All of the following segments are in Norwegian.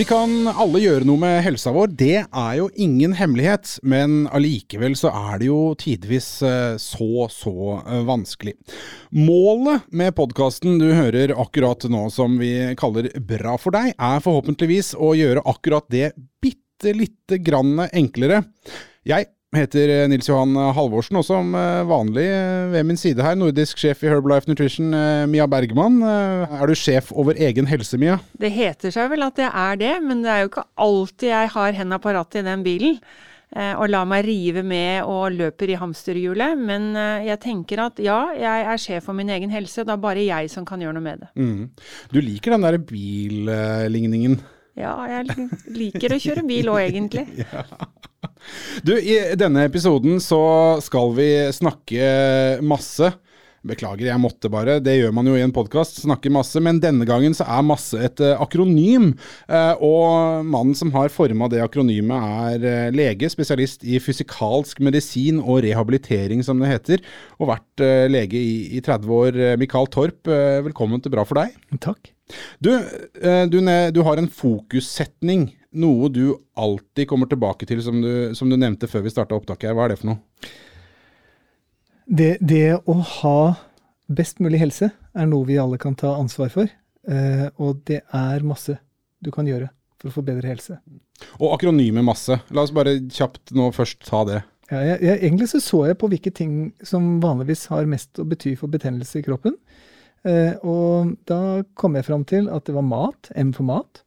Vi kan alle gjøre noe med helsa vår, det er jo ingen hemmelighet. Men allikevel så er det jo tidvis eh, så, så eh, vanskelig. Målet med podkasten du hører akkurat nå, som vi kaller Bra for deg, er forhåpentligvis å gjøre akkurat det bitte lite grann enklere. Jeg heter eh, Nils Johan Halvorsen, og som eh, vanlig eh, ved min side her, nordisk sjef i Herbalife Nutrition, Mia Bergman. Er du sjef over egen helse, Mia? Det heter seg vel at jeg er det, men det er jo ikke alltid jeg har hendene på rattet i den bilen. Og lar meg rive med og løper i hamsterhjulet. Men jeg tenker at ja, jeg er sjef for min egen helse, og det er bare jeg som kan gjøre noe med det. Mm. Du liker den der billigningen? Ja, jeg liker å kjøre bil òg, egentlig. ja. Du, i denne episoden så skal vi snakke masse. Beklager, jeg måtte bare. Det gjør man jo i en podkast. snakker masse. Men denne gangen så er masse et uh, akronym. Uh, og mannen som har forma det akronymet er uh, lege, spesialist i fysikalsk medisin og rehabilitering, som det heter. Og vært lege i, i, 30 år. Mikael Torp, velkommen til Bra for deg. Takk. Du, du, du har en fokussetning noe du alltid kommer tilbake til, som du, som du nevnte før vi starta opptaket. her. Hva er det for noe? Det, det, å ha best mulig helse er noe vi alle kan ta ansvar for. Eh, og det er masse du kan gjøre for å få bedre helse. Og akronymet masse. La oss bare kjapt nå først ta det. Ja, jeg, jeg, egentlig så, så jeg på hvilke ting som vanligvis har mest å bety for betennelse i kroppen. Eh, og da kom jeg fram til at det var mat, M for mat.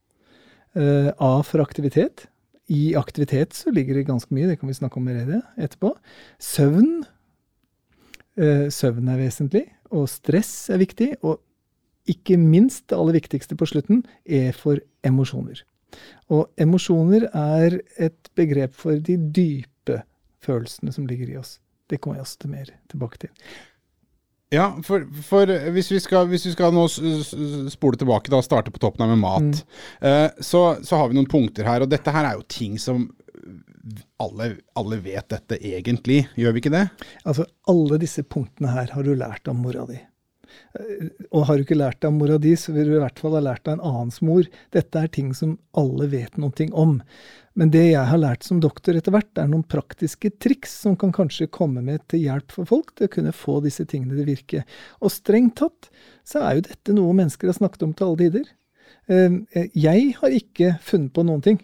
Uh, A for aktivitet. I aktivitet så ligger det ganske mye, det kan vi snakke om etterpå. Søvn. Uh, søvn er vesentlig, og stress er viktig. Og ikke minst det aller viktigste på slutten, E for emosjoner. Og emosjoner er et begrep for de dype følelsene som ligger i oss. Det kommer jeg også mer tilbake til. Ja, for, for hvis, vi skal, hvis, vi skal, nå spole tilbake da, starte på toppen her med mat, mm. uh, så, så, har vi noen punkter her. Og dette her er jo ting som alle, alle, vet dette egentlig, gjør vi ikke det? Altså, alle disse punktene her har du lært av mora di. Eh, og har du ikke lært det av mora di, så vil du i hvert fall ha lært det av en annens mor. Dette er ting som alle vet noe om. Men det jeg har lært som doktor etter hvert, er noen praktiske triks som kan kanskje komme med til hjelp for folk til å kunne få disse tingene til å virke. Og strengt tatt så er jo dette noe mennesker har snakket om til alle tider. Ehm, eh, jeg har ikke funnet på noen ting.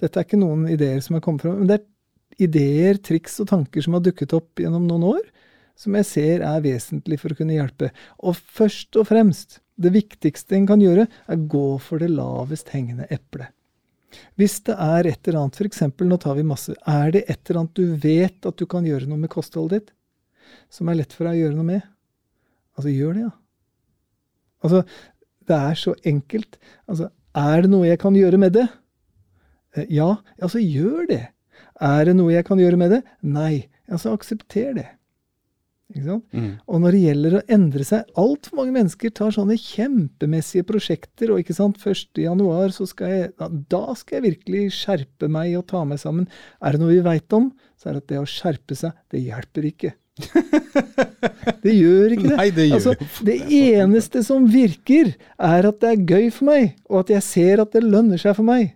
Dette er ikke noen ideer som har kommet fram. Men det er ideer, triks og tanker som har dukket opp gjennom noen år, som jeg ser er vesentlig for å kunne hjelpe. Og først og fremst, det viktigste en kan gjøre, er gå for det lavest hengende eplet. Hvis det er et eller annet, f.eks. nå tar vi masse, er det et eller annet du vet at du kan gjøre noe med kostholdet ditt, som er lett for deg å gjøre noe med, altså gjør det, ja. Altså, det er så enkelt. Altså, er det noe jeg kan gjøre med det? Eh, ja, altså gjør det. Er det noe jeg kan gjøre med det? Nei. Altså aksepter det. Mm. Og når det gjelder å endre seg Altfor mange mennesker tar sånne kjempemessige prosjekter, og ikke sant, 1.1. så skal jeg Da skal jeg virkelig skjerpe meg og ta meg sammen. Er det noe vi veit om, så er det at det å skjerpe seg, det hjelper ikke. det gjør ikke det. Nei, det, gjør. Altså, det eneste som virker, er at det er gøy for meg, og at jeg ser at det lønner seg for meg.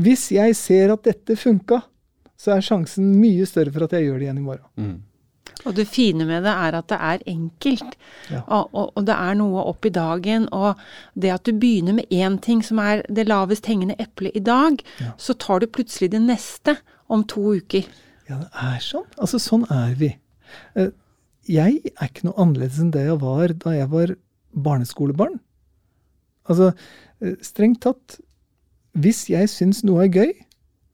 Hvis jeg ser at dette funka, så er sjansen mye større for at jeg gjør det igjen i morgen. Mm. Og det fine med det er at det er enkelt. Ja. Og, og, og, det er noe opp i dagen. Og det at du begynner med én ting som er det lavest hengende eplet i dag, ja. så tar du plutselig det neste om to uker. Ja, det er sånn. Altså, sånn er vi. Eh, jeg er ikke noe annerledes enn det jeg var da jeg var barneskolebarn. Altså, eh, strengt tatt, hvis jeg syns noe er gøy,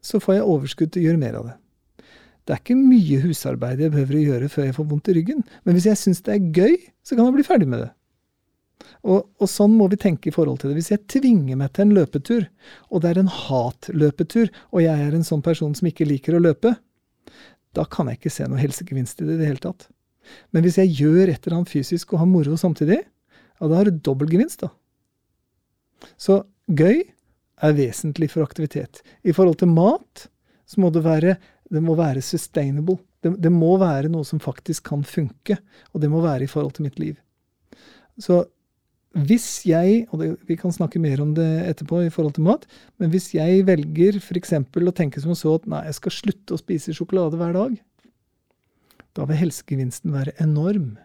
så får jeg overskudd til å gjøre mer av det. Det er ikke mye husarbeid jeg behøver å gjøre før jeg får vondt i ryggen. Men hvis jeg syns det er gøy, så kan jeg bli ferdig med det. Og, og, sånn må vi tenke i forhold til det. Hvis jeg tvinger meg til en løpetur, og det er en hatløpetur, og jeg er en sånn person som ikke liker å løpe, da kan jeg ikke se noe helsegevinst i det i det hele tatt. Men hvis jeg gjør et eller annet fysisk og har moro samtidig, ja, da har du dobbel gevinst, da. Så gøy er vesentlig for aktivitet. I forhold til mat så må det være det må være sustainable. Det, det, må være noe som faktisk kan funke, og det må være i forhold til mitt liv. Så hvis jeg, og det, vi kan snakke mer om det etterpå i forhold til mat, men hvis jeg velger f.eks. å tenke som så at nei, jeg skal slutte å spise sjokolade hver dag, da vil helsegevinsten være enorm.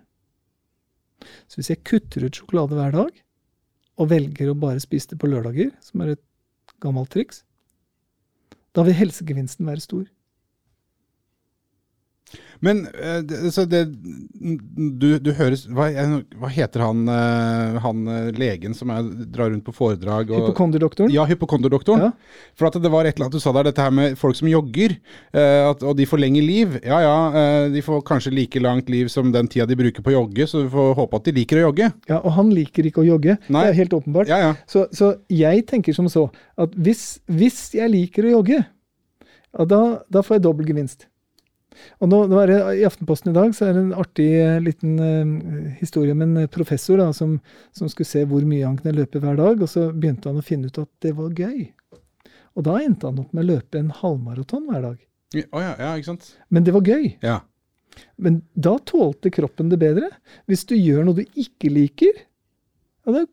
Så hvis jeg kutter ut sjokolade hver dag, og velger å bare spise det på lørdager, som er et gammelt triks, da vil helsegevinsten være stor. Men eh, så det, du, du høres hva, hva, heter han, eh, han eh, legen som er, drar rundt på foredrag? Og, hypokonderdoktoren? Ja, hypokonderdoktoren. Ja. For at det var et eller annet du sa der, dette her med folk som jogger, at, og de får lengre liv. Ja ja, de får kanskje like langt liv som den tida de bruker på å jogge, så vi får håpe at de liker å jogge. Ja, og han liker ikke å jogge. Nei. Det er helt åpenbart. Ja, ja. Så, så, jeg tenker som så at hvis, hvis jeg liker å jogge, da, da får jeg dobbel gevinst. Og nå, nå det, I Aftenposten i dag så er det en artig uh, liten uh, historie om en professor da, som, som, skulle se hvor mye han kunne løpe hver dag. og Så begynte han å finne ut at det var gøy. Og da endte han opp med å løpe en halvmaraton hver dag. Oh, ja, ja, ikke sant? Men det var gøy. Ja. Men da tålte kroppen det bedre. Hvis du gjør noe du ikke liker ja, det,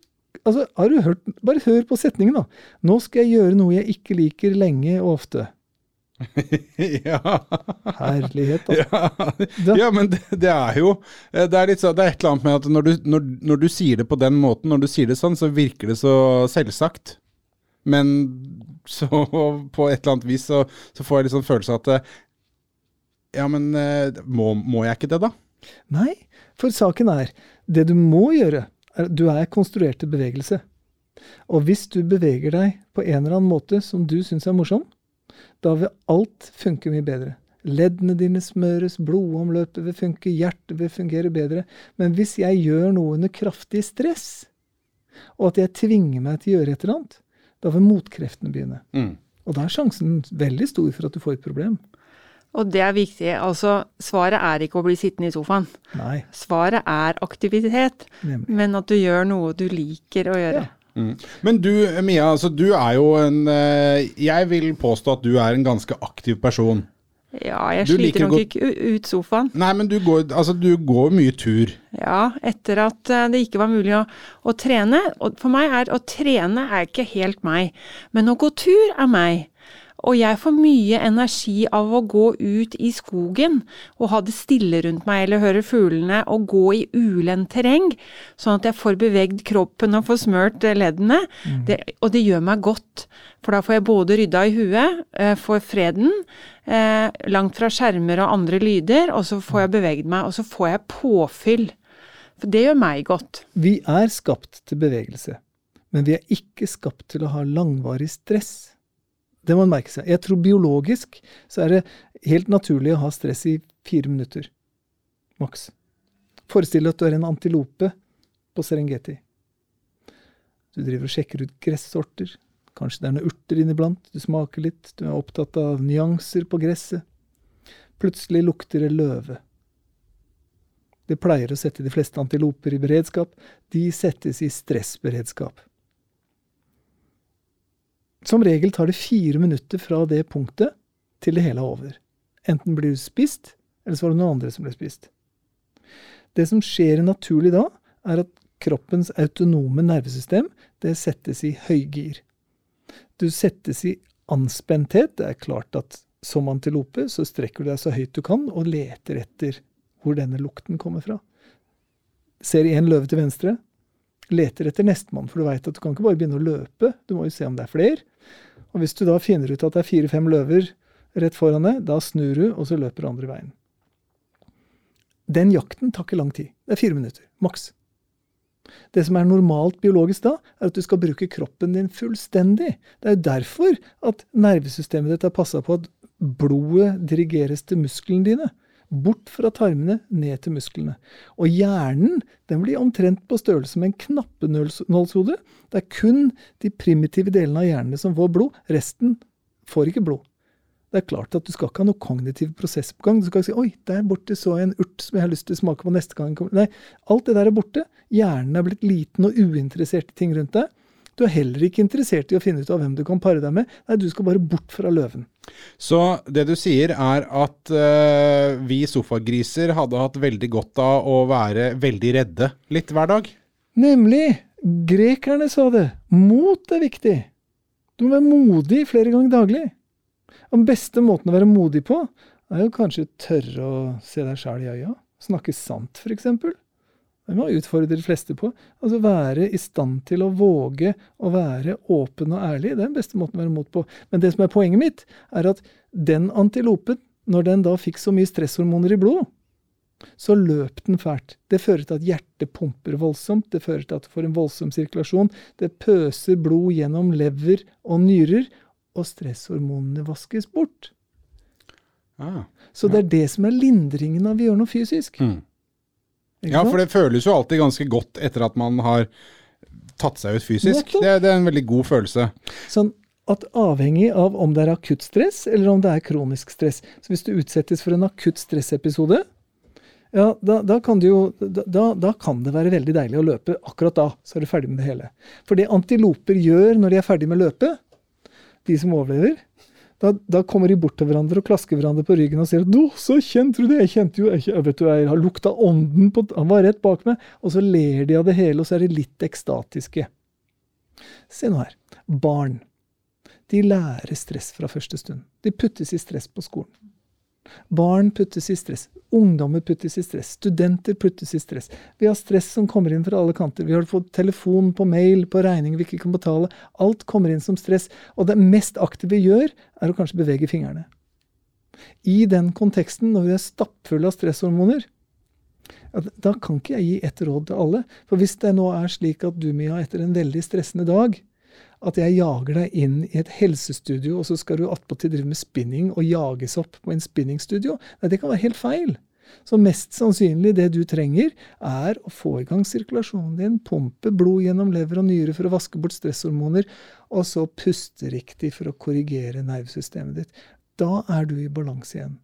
altså, har du hørt, Bare hør på setningen, da. Nå skal jeg gjøre noe jeg ikke liker lenge og ofte. ja. Herlighet, da. Ja, ja men det, det, er jo eh, det er, litt så, det er et eller annet med at når du, når, når du, sier det på den måten, når du sier det sånn, så virker det så selvsagt. Men så på et eller annet vis så, så får jeg litt sånn følelse av at eh, Ja, men eh, må, må jeg ikke det, da? Nei, for saken er Det du må gjøre, er du er konstruert til bevegelse. Og hvis du beveger deg på en eller annen måte som du syns er morsom, da vil alt funke mye bedre. Leddene dine smøres, blodomløpet vil funke, hjertet vil fungere bedre. Men hvis jeg gjør noe under kraftig stress, og at jeg tvinger meg til å gjøre et eller annet, da vil motkreftene begynne. Mm. Og da er sjansen veldig stor for at du får et problem. Og det er viktig. Altså, svaret er ikke å bli sittende i sofaen. Nei. Svaret er aktivitet, Nemlig. men at du gjør noe du liker å gjøre. Ja. Mm. Men du Mia, altså du er jo en eh, Jeg vil påstå at du er en ganske aktiv person. Ja, jeg du sliter nok ikke ut sofaen. Nei, men du går, altså, du går mye tur. Ja, etter at eh, det ikke var mulig å, å trene. Og for meg er å trene er ikke helt meg, men å gå tur er meg. Og jeg får mye energi av å gå ut i skogen og ha det stille rundt meg eller høre fuglene og gå i ulendt terreng, sånn at jeg får bevegd kroppen og får smørt leddene. Mm. Det, og det gjør meg godt, for da får jeg både rydda i huet, eh, får freden, eh, langt fra skjermer og andre lyder, og så får jeg bevegd meg, og så får jeg påfyll. For det gjør meg godt. Vi er skapt til bevegelse, men vi er ikke skapt til å ha langvarig stress. Det må man merke seg. Jeg tror biologisk så er det helt naturlig å ha stress i fire minutter. Maks. Forestill deg at du er en antilope på Serengeti. Du driver og sjekker ut gressorter. Kanskje det er noen urter inniblant. Du smaker litt. Du er opptatt av nyanser på gresset. Plutselig lukter det løve. Det pleier å sette de fleste antiloper i beredskap. De settes i stressberedskap. Som regel tar det fire minutter fra det punktet til det hele er over. Enten blir du spist, eller så var det noen andre som ble spist. Det som skjer naturlig da, er at kroppens autonome nervesystem det settes i høygir. Du settes i anspenthet. Det er klart at som antilope så strekker du deg så høyt du kan og leter etter hvor denne lukten kommer fra. Ser en løve til venstre, leter etter nestemann, for du veit at du kan ikke bare begynne å løpe, du må jo se om det er flere. Og hvis du da finner ut at det er fire-fem løver rett foran deg, da snur du, og så løper du andre veien. Den jakten tar ikke lang tid. Det er fire minutter, maks. Det som er normalt biologisk da, er at du skal bruke kroppen din fullstendig. Det er jo derfor at nervesystemet ditt har passa på at blodet dirigeres til musklene dine. Bort fra tarmene, ned til musklene. Og hjernen den blir omtrent på størrelse med en knappenålshode. Det er kun de primitive delene av hjernene som får blod. Resten får ikke blod. Det er klart at du skal ikke ha noe kognitiv prosess på gang. Du skal ikke si 'oi, der borte så jeg en urt som jeg har lyst til å smake på neste gang'. Nei, alt det der er borte. Hjernen er blitt liten og uinteressert i ting rundt deg. Du er heller ikke interessert i å finne ut av hvem du kan pare deg med. Nei, du skal bare bort fra løven. Så det du sier er at uh, vi sofagriser hadde hatt veldig godt av å være veldig redde litt hver dag? Nemlig. Grekerne sa det. Mot er viktig. Du må være modig flere ganger daglig. Den beste måten å være modig på, er jo kanskje tørre å se deg sjæl i øya. Snakke sant, f.eks. Det må utfordre de fleste på. Altså være i stand til å våge å være åpen og ærlig. Det er den beste måten å være mot på. Men det som er poenget mitt, er at den antilopen, når den da fikk så mye stresshormoner i blodet, så løp den fælt. Det fører til at hjertet pumper voldsomt, det fører til at du får en voldsom sirkulasjon. Det pøser blod gjennom lever og nyrer, og stresshormonene vaskes bort. Ah, Så det er det som er lindringen av å gjøre noe fysisk. mm. Ja, for det føles jo alltid ganske godt etter at man har tatt seg ut fysisk. Det Det, det er en veldig god følelse. Sånn at avhengig av om det er akutt stress, eller om det er kronisk stress Så hvis du utsettes for en akutt stressepisode, ja, da, da, kan jo, da, da- da kan det være veldig deilig å løpe. Akkurat da så er du ferdig med det hele. For det antiloper gjør når de er ferdig med løpet, de som overlever, da, da kommer de bort til hverandre og klasker hverandre på ryggen og sier at 'Du, så kjente du det? Jeg kjente jo jeg, vet du, jeg har lukta ånden på Han var rett bak meg.' Og så ler de av det hele, og så er de litt ekstatiske. Se nå her. Barn. De lærer stress fra første stund. De puttes i stress på skolen. Barn puttes i stress. Ungdommer puttes i stress. Studenter puttes i stress. Vi har stress som kommer inn fra alle kanter. Vi har fått telefon på mail, på regninger vi ikke kan betale. Alt kommer inn som stress. Og det mest aktive vi gjør, er å kanskje bevege fingrene. I den konteksten, når vi er stappfulle av stresshormoner, da kan ikke jeg gi ett råd til alle. For hvis det nå er slik at du, Mia, etter en veldig stressende dag, at jeg jager deg inn i et helsestudio, og så skal du attpåtil drive med spinning og jages opp på en spinningstudio, nei, det kan være helt feil. Så mest sannsynlig det du trenger, er å få i gang sirkulasjonen din, pumpe blod gjennom lever og nyre for å vaske bort stresshormoner, og så puste riktig for å korrigere nervesystemet ditt. Da er du i balanse igjen.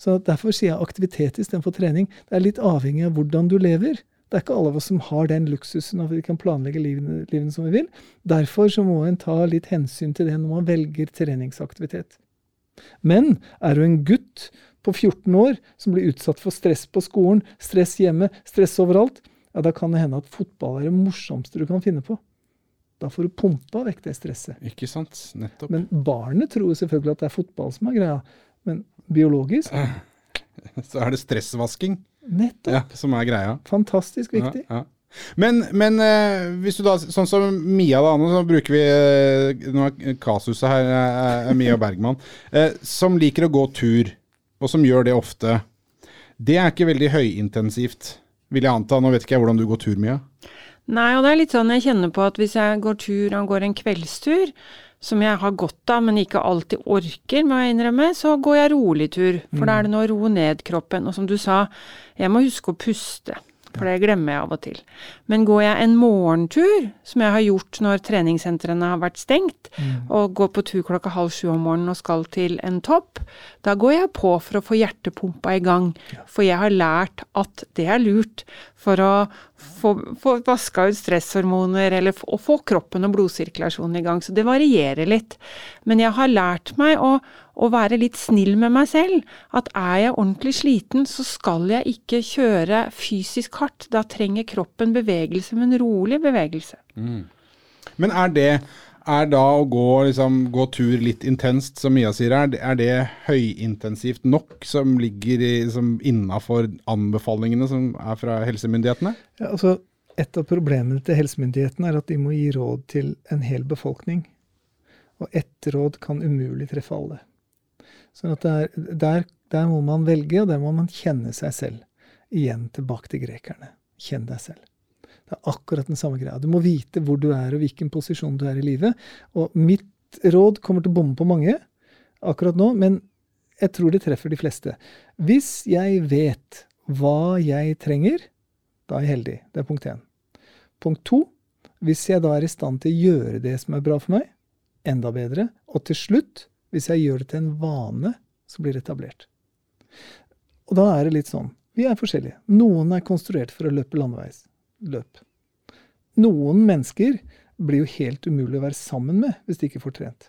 Så Derfor sier jeg aktivitet istedenfor trening. Det er litt avhengig av hvordan du lever. Det er ikke alle av oss som har den luksusen at vi kan planlegge livene, livene som vi vil. Derfor så må en ta litt hensyn til det når man velger treningsaktivitet. Men er du en gutt på 14 år som blir utsatt for stress på skolen, stress hjemme, stress overalt, ja, da kan det hende at fotball er det morsomste du kan finne på. Da får du pumpa vekk det stresset. Ikke sant? Nettopp. Men barnet tror selvfølgelig at det er fotball som er greia. Men biologisk Så er det stressvasking nettopp. ja, som er greia. Fantastisk viktig. Ja, ja. Men, men eh, hvis du da, sånn som Mia da, nå så bruker vi eh, Nå er kasuset her eh, er Mia Bergman, eh, som liker å gå tur, og som gjør det ofte. Det er ikke veldig høyintensivt, vil jeg anta. Nå vet ikke jeg hvordan du går tur, Mia. Nei, og det er litt sånn jeg kjenner på at hvis jeg går tur og går en kveldstur, som jeg har godt av, men ikke alltid orker, må jeg innrømme, så går jeg rolig tur. For da er det noe å roe ned kroppen. Og som du sa, jeg må huske å puste. For det glemmer jeg av og til. Men går jeg en morgentur, som jeg har gjort når treningssentrene har vært stengt, og går på tur klokka halv sju om morgenen og skal til en topp, da går jeg på for å få hjertepumpa i gang. For jeg har lært at det er lurt for å få, få vaska ut stresshormoner, eller å få kroppen og blodsirkulasjonen i gang. Så det varierer litt. Men jeg har lært meg å, å være litt snill med meg selv. At er jeg ordentlig sliten, så skal jeg ikke kjøre fysisk hardt. Da trenger kroppen bevegelse, men rolig bevegelse. Men er det er da å gå, liksom, gå tur litt intenst, som Mia sier, her, er det høyintensivt nok som ligger liksom, innafor anbefalingene som er fra helsemyndighetene? Ja, altså, et av problemene til helsemyndighetene er at de må gi råd til en hel befolkning. Og ett råd kan umulig treffe alle. Så at det er, der, der må man velge, og der må man kjenne seg selv. Igjen tilbake til grekerne. Kjenn deg selv. Det er akkurat den samme greia. Du må vite hvor du er og hvilken posisjon du er i livet. Og mitt råd kommer til å bomme på mange akkurat nå, men jeg tror det treffer de fleste. Hvis jeg vet hva jeg trenger, da er jeg heldig. Det er punkt én. Punkt to, hvis jeg da er i stand til å gjøre det som er bra for meg, enda bedre. Og til slutt, hvis jeg gjør det til en vane, så blir etablert. Og da er det litt sånn. Vi er forskjellige. Noen er konstruert for å løpe landeveisløp. Noen mennesker blir jo helt umulig å være sammen med hvis de ikke får trent.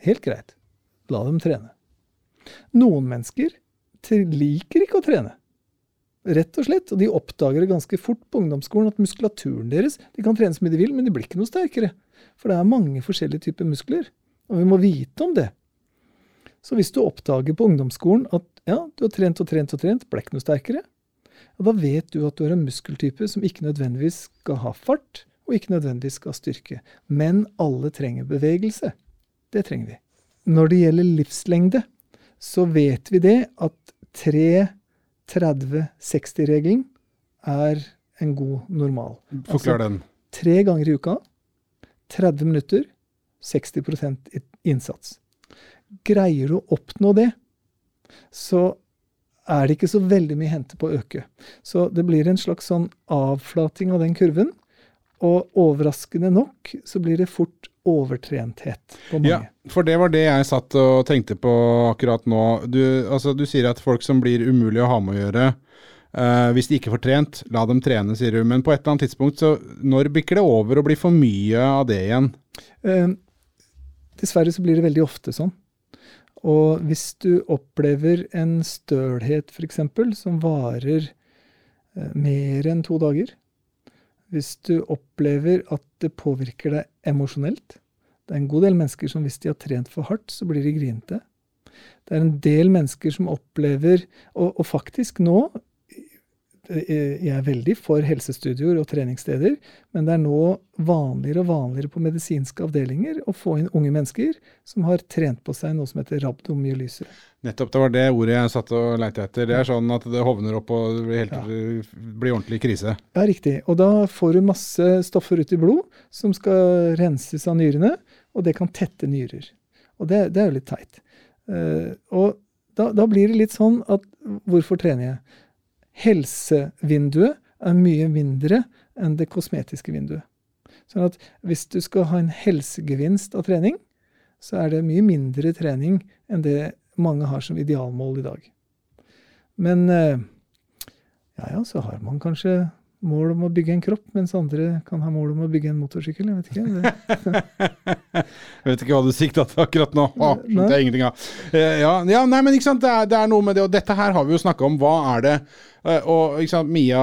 Helt greit. La dem trene. Noen mennesker liker ikke å trene. Rett og slett. Og de oppdager det ganske fort på ungdomsskolen at muskulaturen deres De kan trene så mye de vil, men de blir ikke noe sterkere. For det er mange forskjellige typer muskler. Og vi må vite om det. Så hvis du oppdager på ungdomsskolen at ja, du har trent og trent og trent, ble ikke noe sterkere, og da vet du at du har en muskeltype som ikke nødvendigvis skal ha fart, og ikke nødvendigvis skal ha styrke. Men alle trenger bevegelse. Det trenger vi. Når det gjelder livslengde, så vet vi det at 3-30-60-regelen er en god normal. Forklar altså, den. Tre ganger i uka, 30 minutter, 60% innsats. Greier du å oppnå det, så er det ikke så veldig mye hente på å øke. Så det blir en slags sånn avflating av den kurven. Og overraskende nok så blir det fort overtrenthet på mange. Ja, for det var det jeg satt og tenkte på akkurat nå. Du, altså, du sier at folk som blir umulig å ha med å gjøre, uh, hvis de ikke får trent, la dem trene, sier du. Men på et eller annet tidspunkt, så når bikker det over og blir for mye av det igjen? Uh, dessverre så blir det veldig ofte sånn. Og hvis du opplever en stølhet f.eks. som varer uh, mer enn to dager, hvis du opplever at det påvirker deg emosjonelt. Det er en god del mennesker som hvis de har trent for hardt, så blir de grinete. Det er en del mennesker som opplever Og, og faktisk nå jeg er veldig for helsestudioer og treningssteder, men det er nå vanligere og vanligere på medisinske avdelinger å få inn unge mennesker som har trent på seg noe som heter rabdomyolyse. Nettopp, det var det ordet jeg satt og leita etter. Det er sånn at det hovner opp og det blir, helt, ja. blir ordentlig krise. Ja, riktig. Og da får du masse stoffer ut i blod som skal renses av nyrene, og det kan tette nyrer. Og det, det er jo litt teit. Uh, og da, da blir det litt sånn at hvorfor trener jeg? Helsevinduet er mye mindre enn det kosmetiske vinduet. Sånn at hvis du skal ha en helsegevinst av trening, så er det mye mindre trening enn det mange har som idealmål i dag. Men eh, ja, ja, så har man kanskje mål om å bygge en kropp, mens andre kan ha mål om å bygge en motorsykkel. Jeg vet ikke. jeg vet ikke hva du sikta til akkurat nå. Åh, skjønte jeg ingenting av. Eh, ja, ja, nei, men ikke sant, det er, det er, noe med det, og dette her har vi jo snakka om. Hva er det eh, og ikke sant, Mia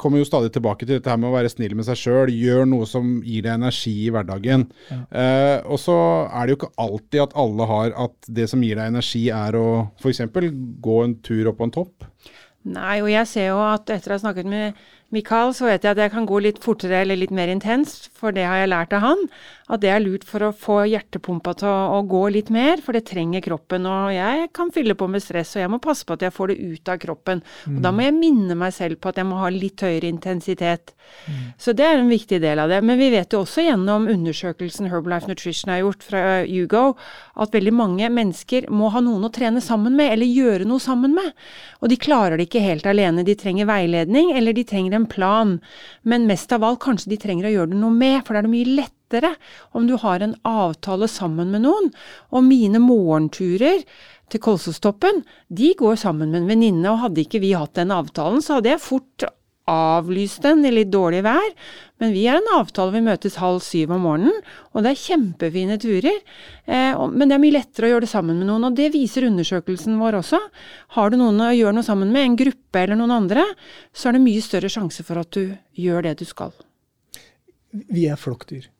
kommer jo stadig tilbake til dette her med å være snill med seg sjøl. Gjør noe som gir deg energi i hverdagen. Ja. Eh, og så er det jo ikke alltid at alle har at det som gir deg energi, er å f.eks. gå en tur opp på en topp. Nei, og jeg ser jo at etter å ha snakket med Mikael, så vet jeg at jeg kan gå litt fortere eller litt mer intenst, for det har jeg lært av han. At det er lurt for å få hjertepumpa til å, å, gå litt mer, for det trenger kroppen. Og jeg kan fylle på med stress, og jeg må passe på at jeg får det ut av kroppen. Mm. Og da må jeg minne meg selv på at jeg må ha litt høyere intensitet. Mm. Så det er en viktig del av det. Men vi vet jo også gjennom undersøkelsen Herbalife Nutrition har gjort fra Hugo, at veldig mange mennesker må ha noen å trene sammen med, eller gjøre noe sammen med. Og de klarer det ikke helt alene. De trenger veiledning, eller de trenger en plan. Men mest av alt, kanskje de trenger å gjøre det noe med, for da er det mye lettere om du har en avtale sammen med noen. Og mine morgenturer til Kolsostoppen, de går sammen med en venninne, og hadde ikke vi hatt den avtalen, så hadde jeg fort avlyst den i litt dårlig vær. Men vi har en avtale, vi møtes halv syv om morgenen, og det er kjempefine turer. Eh, men det er mye lettere å gjøre det sammen med noen, og det viser undersøkelsen vår også. Har du noen å gjøre noe sammen med, en gruppe eller noen andre, så er det mye større sjanse for at du gjør det du skal. Vi er flokkdyr.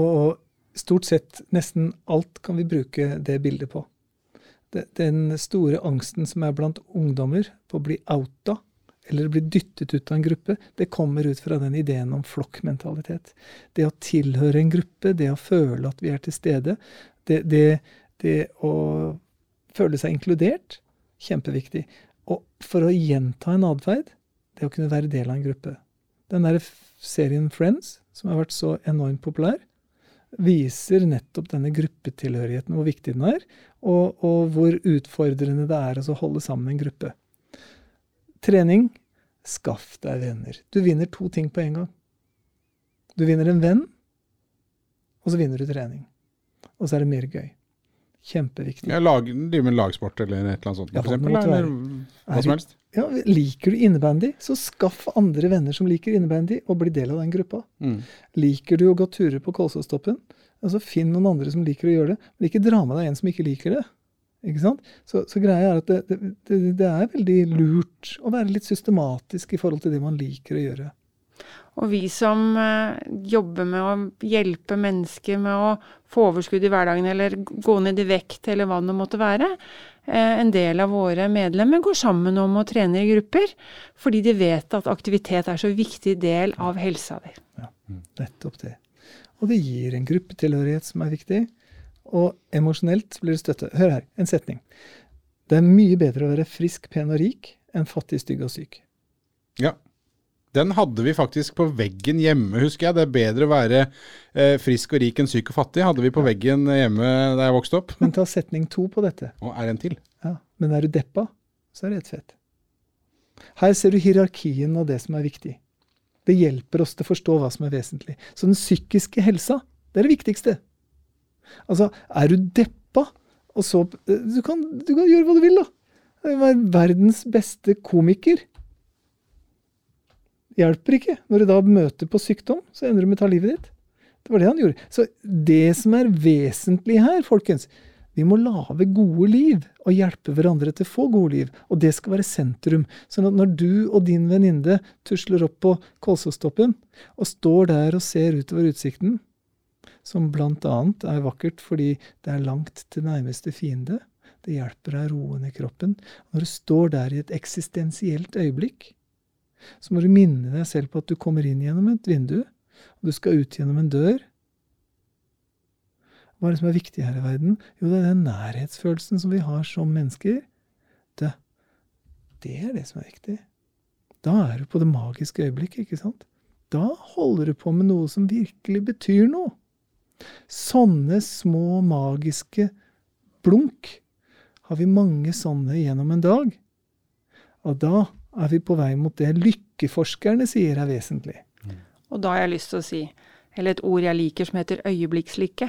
Og stort sett nesten alt kan vi bruke det bildet på. Den store angsten som er blant ungdommer på å bli outa, eller bli dyttet ut av en gruppe, det kommer ut fra den ideen om flokkmentalitet. Det å tilhøre en gruppe, det å føle at vi er til stede, det, det, det å føle seg inkludert, kjempeviktig. Og for å gjenta en atferd, det å kunne være del av en gruppe. Den der serien Friends, som har vært så enormt populær, viser nettopp denne gruppetilhørigheten, hvor viktig den er, og, og hvor utfordrende det er å holde sammen en gruppe. Trening skaff deg venner. Du vinner to ting på en gang. Du vinner en venn, og så vinner du trening. Og så er det mer gøy. Kjempeviktig. Ja, lag, Drive med lagsport eller et eller annet sånt, ja, for eksempel, eller hva som helst? Ja, liker du innebandy, så skaff andre venner som liker innebandy, og bli del av den gruppa. Mm. Liker du å gå turer på Kolsåstoppen, altså finn noen andre som liker å gjøre det. Men ikke dra med deg en som ikke liker det. Ikke sant? Så, så greia er at det, det, det, er veldig lurt å være litt systematisk i forhold til det man liker å gjøre. Og vi som eh, jobber med å hjelpe mennesker med å få overskudd i hverdagen, eller gå ned i vekt, eller hva det måtte være, eh, en del av våre medlemmer går sammen om å trene i grupper, fordi de vet at aktivitet er så viktig del av helsa di. Ja, nettopp det. Og det gir en gruppetilhørighet som er viktig. Og emosjonelt blir det støtte. Hør her, en setning. Det er mye bedre å være frisk, pen og rik enn fattig, stygg og syk. Ja. Den hadde vi faktisk på veggen hjemme, husker jeg. Det er bedre å være eh, frisk og rik enn syk og fattig, hadde vi på veggen hjemme da jeg vokste opp. Men ta setning to på dette. Og er en til. Ja, Men er du deppa, så er det helt fett. Her ser du hierarkien av det som er viktig. Det hjelper oss til å forstå hva som er vesentlig. Så den psykiske helsa, det er det viktigste. Altså, er du deppa, og så Du kan, du kan gjøre hva du vil, da. Være verdens beste komiker hjelper ikke. Når du da møter på sykdom, så ender du med å ta livet ditt. Det var det han gjorde. Så det som er vesentlig her, folkens Vi må lage gode liv og hjelpe hverandre til å få gode liv. Og det skal være sentrum. Sånn at når du og din venninne tusler opp på Kolsåstoppen og står der og ser utover utsikten, som bl.a. er vakkert fordi det er langt til nærmeste fiende, det hjelper deg roen i kroppen. Når du står der i et eksistensielt øyeblikk, så må du minne deg selv på at du kommer inn gjennom et vindu, og du skal ut gjennom en dør. Hva er det som er viktig her i verden? Jo, det er den nærhetsfølelsen som vi har som mennesker. Det, det er det som er viktig. Da er du på det magiske øyeblikket, ikke sant? Da holder du på med noe som virkelig betyr noe. Sånne små magiske blunk har vi mange sånne gjennom en dag. Og da er vi på vei mot det lykkeforskerne sier er vesentlig. Og da har jeg lyst til å si, eller et ord jeg liker som heter øyeblikkslykke.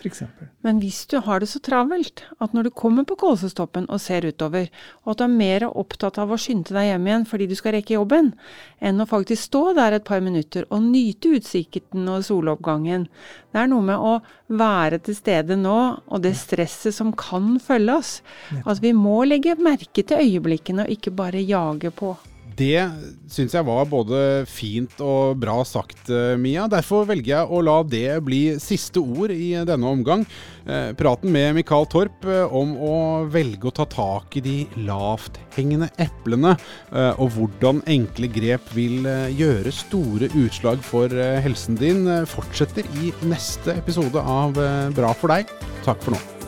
For. Men hvis du har det så travelt at når du kommer på Kolsestoppen og ser utover, og at du er mer opptatt av å skynde deg hjem igjen fordi du skal rekke jobben, enn å faktisk stå der et par minutter og nyte utsikten og soloppgangen, det er noe med å være til stede nå, og det stresset som kan følge oss. At vi må legge merke til øyeblikkene og ikke bare jage på. Det syns jeg var både fint og bra sagt, eh, Mia. Derfor velger jeg å la det bli siste ord i denne omgang. Eh, praten med Mikael Torp eh, om å velge å ta tak i de lavthengende eplene, og hvordan enkle grep vil gjøre store utslag for helsen din, fortsetter i neste episode av Bra for deg. Takk for nå.